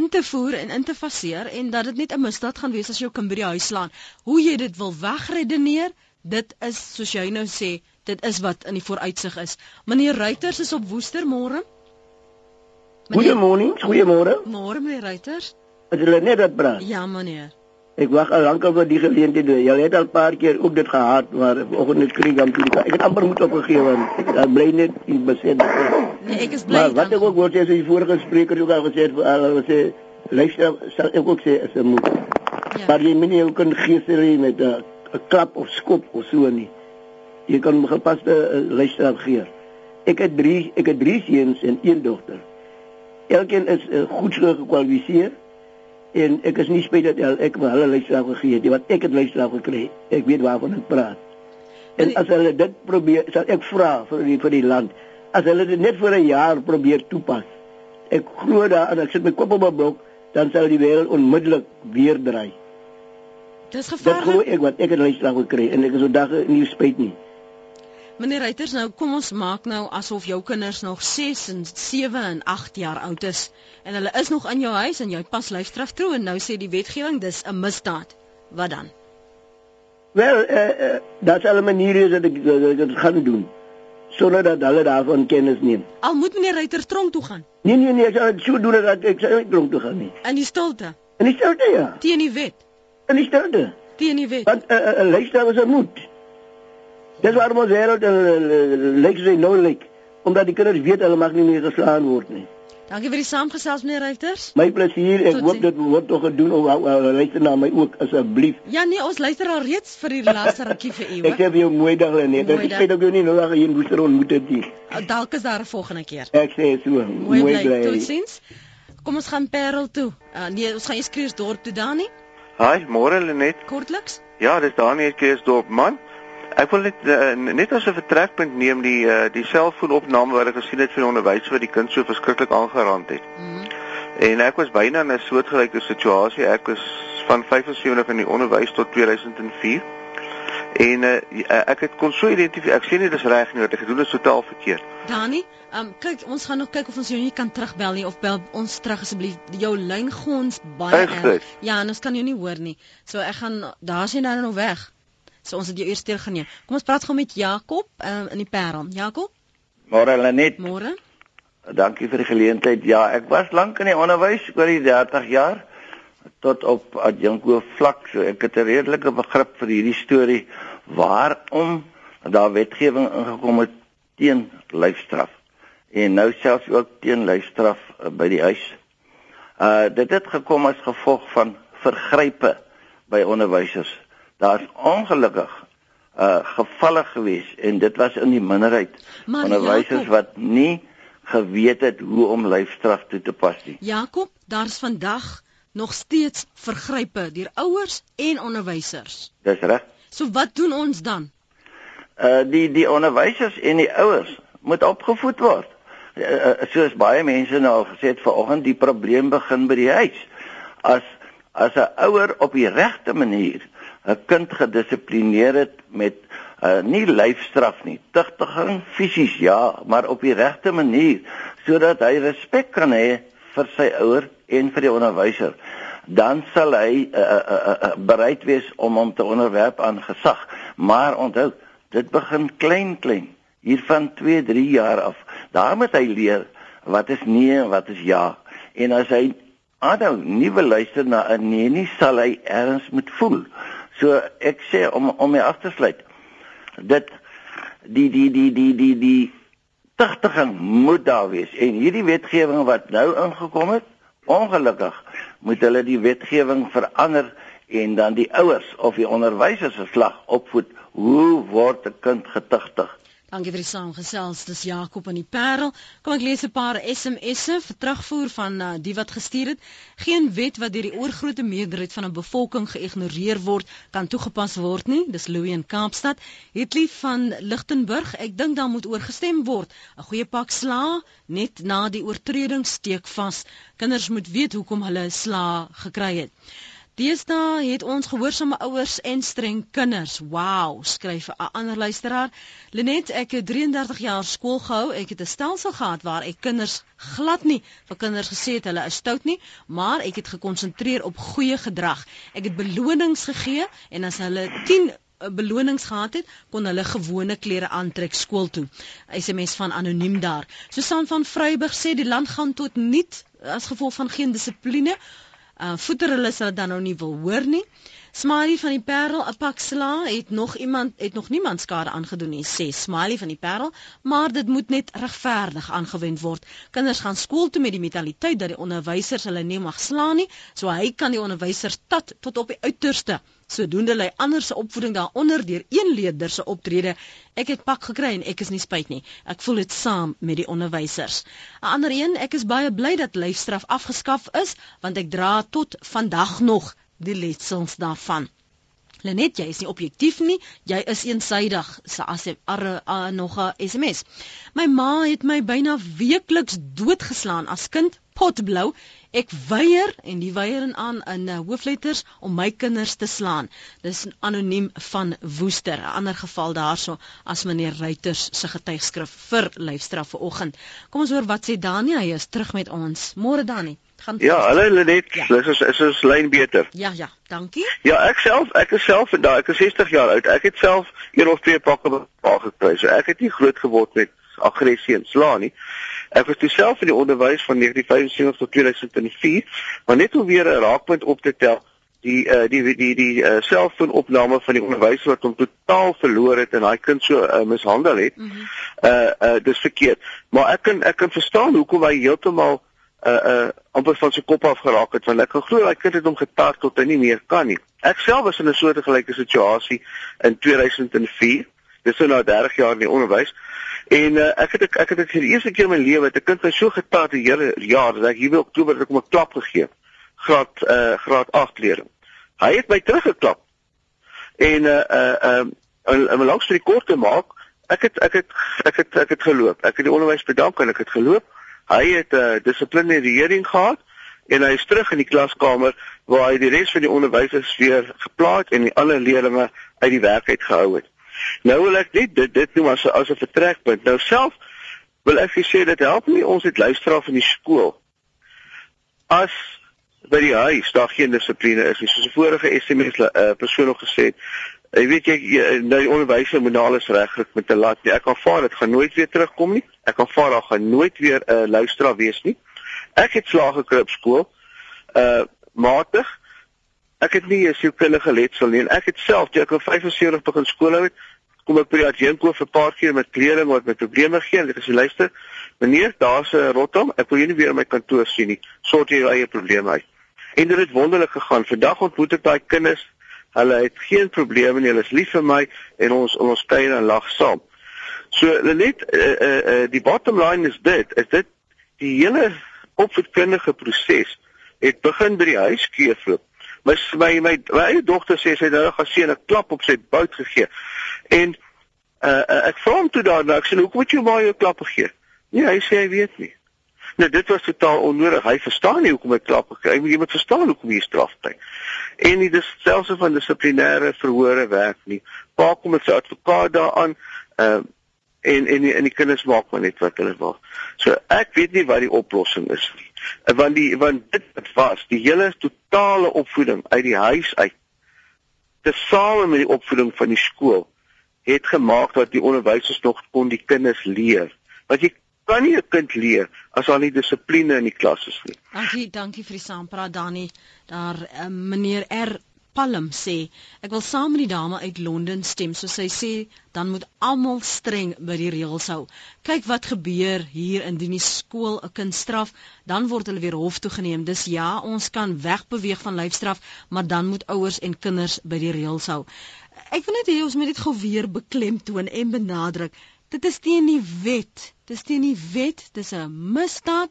in te voer en in te faseer en dat dit net 'n misdaad gaan wees as jou kind by die huis slaan. Hoe jy dit wil wegredeneer, dit is soos jy nou sê, dit is wat in die vooruitsig is. Meneer Ruiters is op Woester môre. Goeiemôre, goeiemôre. Môre meneer Ruiters. As hulle net dit bring. Ja, meneer. Ek wag al lank vir die geleentheid. Jy het al 'n paar keer ook dit gehad, maar vanoggend het skrik aan toe. Ek het amper moet opgegee want ek bly net in besit. Nee, ek is bly. Maar wat ek ook wou sê, die vorige spreker ook al gesê het, al sê luister, sal ek ook sê as 'n moet. Ja. Maar jy moet nie ook 'n geesterie met 'n klap of skop of so nie. Jy kan gepaste uh, luister gee. Ek het 3 ek het 3 seuns en 1 dogter. Elkeen is uh, goed gekwalifiseer en ek is nie spyt dat ek vir hulle luister gegee het wat ek het luister gekry. Ek weet waarvan ek praat. En as hulle dit probeer sal ek vra vir die vir die land as hulle dit net vir 'n jaar probeer toepas ek glo daarin ek sit my kop op 'n blok dan sal die wêreld onmiddellik weer draai dis gevaarlik dit glo ek wat ek het luister gekry en ek is so dag nie spyt nie Meneer Reuters, nou kom ons maak nou asof jou kinders nog 6 en 7 en 8 jaar oud is en hulle is nog in jou huis en jy pas lyfstraf toe en nou sê die wetgewing dis 'n misdaad. Wat dan? Wel, eh uh, uh, daar's al 'n manier is dat ek dit gaan doen. sonder dat hulle daarvan kennis neem. Al moet meneer Ruiter tronk toe gaan. Nee nee nee, ek sal so doen dat ek sal nie tronk toe gaan nie. In die stilte. In die stilte ja. Teen die wet. In die stilte. Teen die wet. Want 'n uh, uh, luister is moet. Dis waarom ons wêreld lyk so nou lyk omdat die kinders weet hulle mag nie meer geslaan word nie. Dankie vir die saamgesels meneer Reuters. My plesier. Ek Tot hoop dit word tog gedoen of uh, luister na my ook asseblief. Ja nee, ons luister al reeds vir die laaste rukkie vir u. ek sê vir jou mooi dag Lenet. Ek sê dat jy nie nou daar hier moes ontmoet het nie. Uh, dalk is daar 'n volgende keer. Ek sê so. Mooi, mooi bly. Totsiens. Kom ons gaan Parel toe. Uh, nee, ons gaan eers Kreersdorp toe, Dani. Haai, môre Lenet. Kortliks? Ja, dis Dani Kreersdorp man. Ek wil net uh, net as 'n vertrekpunt neem die uh, die selfoonopname wat ek gesien het van die onderwyser wat die kind so verskriklik aangerand het. Mm -hmm. En ek was byna in 'n soortgelyke situasie. Ek was van 75 in die onderwys tot 2004. En uh, ek het kon so identifiseer. Ek sien nie dis reg nie, wat ek gedoen het totaal verkeerd. Dani, um, kyk, ons gaan nog kyk of ons jou nie kan terugbel nie of bel ons terug asseblief. Jou lyn gons baie erg. Ja, en ons kan jou nie hoor nie. So ek gaan daar's jy nou nog weg. So ons het jou eers teer geneem. Kom ons praat gou met Jakob um, in die Parel. Jakob? Môre Lenet. Môre. Dankie vir die geleentheid. Ja, ek was lank in die onderwys, oor die 30 jaar tot op adjunko vlak. So ek het 'n redelike begrip vir hierdie storie waarom daar wetgewing ingekom het teen lyfstraf en nou selfs ook teen lyfstraf uh, by die huis. Uh dit het gekom as gevolg van vergrype by onderwysers daar's ongelukkig uh gevalle gewees en dit was in die minderheid onderwysers wat nie geweet het hoe om lyfstraf toe te pas nie. Jakob, daar's vandag nog steeds vergrype deur ouers en onderwysers. Dis reg. So wat doen ons dan? Uh die die onderwysers en die ouers moet opgevoed word. Uh, soos baie mense nou al gesê het vanoggend, die probleem begin by die huis. As as 'n ouer op die regte manier 'n kind gedissiplineer het met uh, nie lyfstraf nie, tigtiging fisies ja, maar op die regte manier sodat hy respek kan hê vir sy ouer en vir die onderwyser, dan sal hy uh, uh, uh, bereid wees om hom te onderwerp aan gesag. Maar onthou, dit begin klein klein, hier van 2, 3 jaar af. Daar moet hy leer wat is nee en wat is ja. En as hy aanhou nie wil luister na 'n nee nie, sal hy erns moet voel. So ek sê om om my af te sluit. Dit die die die die die die tigtiging moet daar wees en hierdie wetgewing wat nou ingekom het, ongelukkig moet hulle die wetgewing verander en dan die ouers of die onderwysers se slag opvoed. Hoe word 'n kind getigtig? Dankie vir die saamgesels. Dis Jakob aan die Parel. Kom ek lees 'n paar SMS'e vir terugvoer van uh, die wat gestuur het. Geen wet wat deur die oorgrootste meerderheid van 'n bevolking geïgnoreer word, kan toegepas word nie. Dis Louis in Kaapstad. Hierdie van Lichtenburg. Ek dink daar moet oorgestem word. 'n Goeie pak sla net na die oortreding steek vas. Kinders moet weet hoekom hulle sla gekry het. Deesdae het ons gehoorsame ouers en streng kinders. Wow, skryf 'n ander luisteraar. Lenet, ek het 33 jaar skool gehou. Ek het 'n stelsel gehad waar ek kinders glad nie vir kinders gesê het hulle is stout nie, maar ek het gekonsentreer op goeie gedrag. Ek het belonings gegee en as hulle 10 eh, belonings gehad het, kon hulle gewone klere aantrek skool toe. SMS van anoniem daar. Susan van Vryburg sê die land gaan tot niet as gevolg van geen dissipline uh voeter hulle sal dan nou nie wil hoor nie. Smiley van die Parel, 'n pak sla het nog iemand het nog niemand skade aangedoen nie, sê Smiley van die Parel, maar dit moet net regverdig aangewend word. Kinders gaan skool toe met die mentaliteit dat die onderwysers hulle nie mag slaan nie, so hy kan die onderwysers tat tot op die uiterste sodoende lê ander se opvoeding daaronder deur een leerder se optrede. Ek het pak gekry en ek is nie spyt nie. Ek voel dit saam met die onderwysers. 'n Ander een, ek is baie bly dat lyfstraf afgeskaf is want ek dra tot vandag nog die letsels daarvan. Lenet, jy is nie objektief nie, jy is eensydig, sê as hy nog 'n SMS. My ma het my byna weekliks doodgeslaan as kind, potblou. Ek weier en die weier en aan in uh, hoofletters om my kinders te slaan. Dis anoniem van Woester. 'n Ander geval daarso as meneer Ruiters se getuigskrif vir lyfstraf vanoggend. Kom ons hoor wat sê Dani, hy is terug met ons. Môre Dani. Gaan Ja, hulle net, ja. is is is lyn beter. Ja, ja, dankie. Ja, ek self, ek is self vandag, ek is 60 jaar oud. Ek het self een of twee pakke bepaal gekry. So ek het nie groot geword met aggressie en slaan nie. Ek was toe self in die onderwys van 1975 tot 2004, maar net om weer 'n raakpunt op te tel die uh, die die die uh, selfoonopname van die onderwyser wat hom totaal verloor het en daai kind so uh, mishandel het. Mm -hmm. Uh uh dis verkeerd. Maar ek kan ek kan verstaan hoekom hy heeltemal uh uh amper van sy kop af geraak het want ek kan glo daai kind het hom getaar tot hy nie meer kan nie. Ek self was in 'n soortgelyke situasie in 2004. Dis nou 30 jaar in die onderwys. En uh, ek het ek het ek vir die eerste keer in my lewe 'n kind wat so getaar die hele jaar dat ek hier in Oktober het ek hom 'n klap gegee graad uh graad 8 leerling. Hy het my teruggeklap. En uh uh um uh, om 'n lang storie kort te maak, ek het ek het ek het ek het geloop. Ek het die onderwys bedank en ek het geloop. Hy het 'n uh, dissiplinering gehad en hy is terug in die klaskamer waar hy die res van die onderwysers weer geplaas en die ander leerders uit die werk uit gehou het. Nou wil ek net dit dit noem as as 'n vertrekpunt. Nou self wil ek sê dat help nie ons het luisteraar van die skool. As by die huis daar geen dissipline is nie. Soos 'n vorige SMS uh, persoon ook gesê het, jy weet jy, jy nou die onderwyser moet alles regkry met 'n lat. Nie. Ek aanvaar dit gaan nooit weer terugkom nie. Ek aanvaar daar gaan nooit weer 'n uh, luisteraar wees nie. Ek het slaag gekry op skool. Uh matig. Ek het nie 'n sielkundige letsel nie en ek het self toe ek op 75 begin skool hou het, kom ek by die adjunko vir 'n paar keer met kleding wat met probleme gee en ek sê luister, meneer, daar's 'n rotom, ek wil jou nie weer in my kantoor sien nie. Sort jou eie probleme uit. En dit het wonderlik gegaan. Vandag ontmoet ek daai kinders. Hulle het geen probleme nie. Hulle is lief vir my en ons ons kuier en lag saam. So net uh, uh, uh, die bottom line is dit, is dit die hele opvoedkundige proses het begin by die huiskeefloop. My my my my eie dogter sê sy het nou gaan sien 'n klap op sy bout gegee. En uh, uh, ek vra hom toe daarna, ek sê hoekom het jy maar jou klap gegee? Nee, hy sê hy weet nie. Nou dit was totaal onnodig. Hy verstaan nie hoekom hy klap gekry het. Jy moet verstaan hoekom hy straf kry. En is selfs van dissiplinêre verhore werk nie. Pa kom met sy advokaat daaraan. Ehm uh, en en die, en die kinders maak maar net wat hulle wil. So ek weet nie wat die oplossing is nie. Want die want dit wat was, die hele totale opvoeding uit die huis uit tesame met die opvoeding van die skool het gemaak dat die onderwysers nog kon die kinders leer. Wat jy kan nie 'n kind leer as daar nie dissipline in die klas is nie. Dankie, dankie vir die saampraat Dani. Daar uh, meneer R Palm sê ek wil saam met die dame uit Londen stem. So sy sê dan moet almal streng by die reëls hou. Kyk wat gebeur hier indien die skool 'n kind straf, dan word hulle weer hof toe geneem. Dis ja, ons kan wegbeweeg van lyfstraf, maar dan moet ouers en kinders by die reëls hou. Ek wil net hê ons moet dit gou weer beklemtoon en benadruk. Dit is teen die wet. Dis teen die wet. Dis 'n misdaad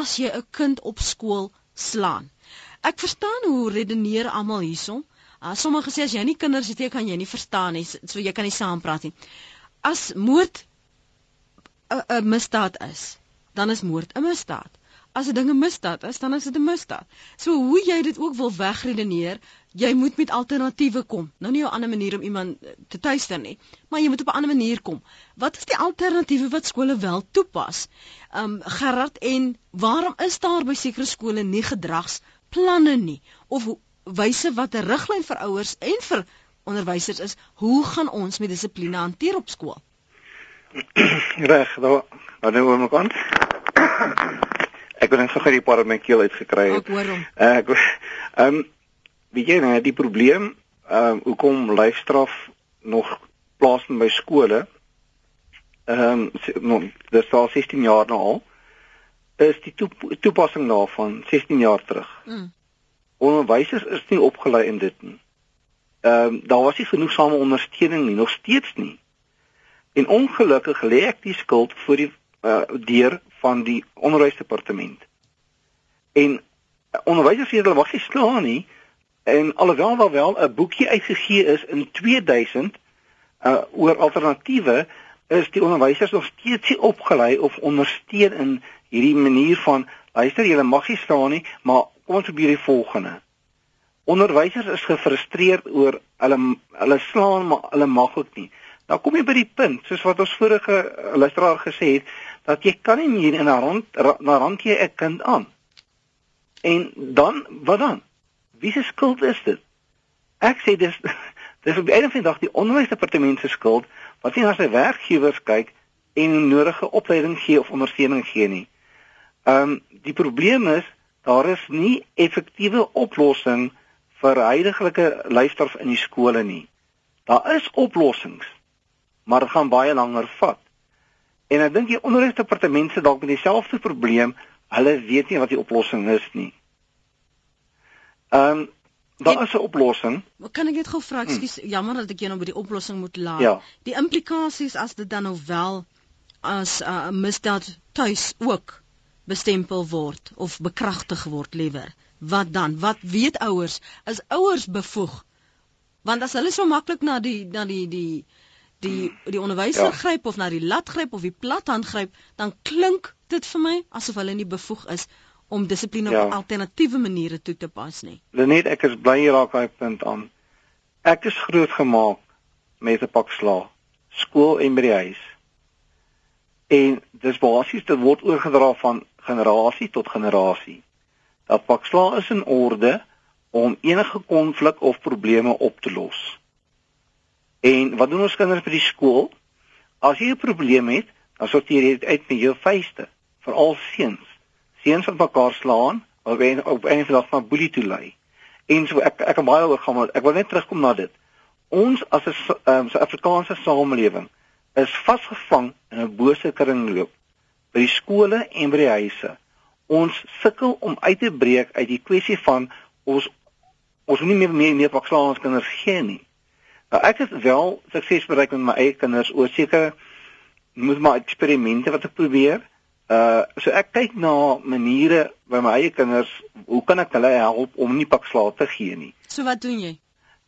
as jy 'n kind op skool slaan. Ek verstaan hoe redeneer almal hierson. Uh, sommige sê as jy nie kinders het nie, kan jy nie verstaan nie. So jy kan nie saampraat nie. As moord 'n misdaad is, dan is moord 'n misdaad. As 'n ding 'n misdaad is, dan is dit 'n misdaad. So hoe jy dit ook wil wegredeneer, jy moet met alternatiewe kom. Nou nie 'n ander manier om iemand eh, te tuister nie, maar jy moet op 'n ander manier kom. Wat is die alternatiewe wat skole wel toepas? Um Gerard en waarom is daar by sekere skole nie gedragsplanne nie of wyse wat 'n riglyn vir ouers en vir onderwysers is, hoe gaan ons met dissipline hanteer op skool? Reg, nou, dan nou moet ons Ek het net gou die paar my keel uitgekry. Ek hoor hom. Ek ehm um, weet jy nou die probleem ehm um, hoekom lyfstraf nog plaasvind by skole ehm um, dis al 16 jaar nou al is die toepassing daarvan 16 jaar terug. Mm. Onderwysers is nie opgelei in dit nie. Ehm um, daar was nie genoegsame ondersteuning nie, nog steeds nie. En ongelukkig lê ek die skuld vir die uh, deur van die onderwysdepartement. En onderwysers sê hulle mag nie slaan nie, En alhoewel daar wel 'n boekie uitgegee is in 2000 uh oor alternatiewe, is die onderwysers nog steeds nie opgelei of ondersteun in hierdie manier van luister, julle mag nie staan nie, maar kom ons probeer die volgende. Onderwysers is gefrustreerd oor hulle hulle slaan maar hulle mag ook nie. Nou kom jy by die punt, soos wat ons vorige luisteraar gesê het, dat jy kan nie meer in 'n rand na rand jy 'n kind aan. En dan wat dan? Wie se skuld is dit? Ek sê dis dis op die einde van die dag die onderwysdepartement se skuld wat nie na sy werkgewers kyk en nodige opleiding gee of ondersteuning gee nie. Ehm um, die probleem is daar is nie effektiewe oplossing vir huidige leerders in die skole nie. Daar is oplossings, maar dit gaan baie langer vat. En ek dink die onderwysdepartement se dalk met dieselfde probleem, hulle weet nie wat die oplossing is nie. Ehm um, daar is 'n oplossing. Wat kan ek net gou vra? Ekskuus, hm. jammer dat ek jou nou by die oplossing moet laat. Ja. Die implikasies as dit dan nou wel as 'n uh, misdaad tuis ook bestempel word of bekragtig word liewer. Wat dan? Wat weet ouers? Is ouers bevoeg? Want as hulle so maklik na die na die die die die onderwyser ja. gryp of na die lat gryp of die plathand gryp, dan klink dit vir my asof hulle nie bevoeg is om dissipline ja. op alternatiewe maniere toe te pas nie. Lenet, ek is bly jy raak daai punt aan. Ek is grootgemaak met 'n pak sla, skool en by die huis. En dis basies dit word oorgedra van generasie tot generasie. Dat pak sla is in orde om enige konflik of probleme op te los. En wat doen ons kinders by die skool? As jy 'n probleem het, dan sorteer jy dit uit met jou vuiste, veral seuns seuns wat mekaar slaan of en op een van daardie van boelie toe lei. En so ek ek kan baie oor gaan maar ek wil net terugkom na dit. Ons as 'n um, Suid-Afrikaanse samelewing is vasgevang in 'n bose kringloop by die skole en by die huise. Ons sukkel om uit te breek uit die kwessie van ons ons nie meer meer meer vakslaan ons kinders gee nie. Nou ek het wel sukses bereik met my eie kinders oor sekere moet maar eksperimente wat ek probeer. Uh so ek kyk na maniere by my eie kinders, hoe kan ek hulle help om nie pak slaag te gee nie. So wat doen jy?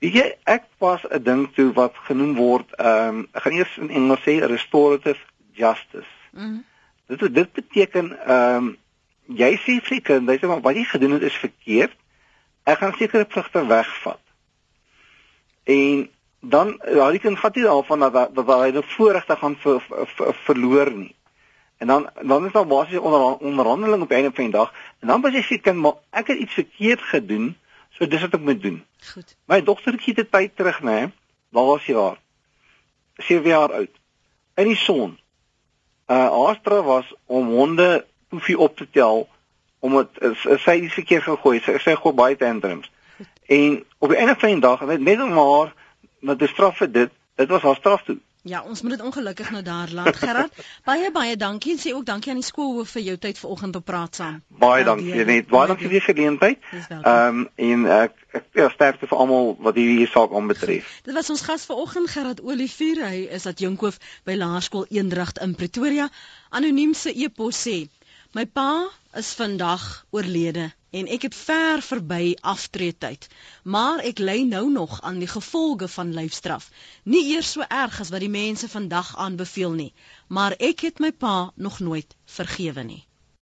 Weet jy, ek pas 'n ding toe wat genoem word, ehm um, ek gaan eers in Engels sê restorative justice. Mm dit dit beteken ehm um, jy sê vir kinders, maar wat jy gedoen het is verkeerd. Ek gaan sekere pligte wegvat. En dan daai kind vat nie daarvan dat dat hy 'n voorregte gaan ver, ver, ver, verloor nie. En dan dan is daar basies onder onderhandeling op 'n van die dag en dan besef jy kind maar ek het iets verkeerd gedoen, so dis wat ek moet doen. Goed. My dogter het tyd terug nê. Laas jaar. 7 jaar oud. In die son. Uh Astra was om honde poefie op te tel om dit sy het verkeerd gegooi. Sy sê gou baie tantrums. En op die einde van die dag net net maar met die straf vir dit, dit was haar straf toe. Ja, ons moet dit ongelukkig nou daar laat. Gerard, baie baie dankie en sê ook dankie aan die skoolhoof vir jou tyd vanoggend op praat saam. Baie dankie net. Baie dankie vir die geleentheid. Ehm um, en ek ek ja, sterkte vir almal wat hierdie saak aanbetref. Dit was ons gas vanoggend Gerard Olivier. Hy is adjunkhoof by Laerskool Eendragt in Pretoria. Anoniem se e-pos sê: My pa is vandag oorlede en ek het ver verby aftreetyd. Maar ek ly nou nog aan die gevolge van lyfstraf. Nie eers so erg as wat die mense vandag aanbeveel nie, maar ek het my pa nog nooit vergewe nie.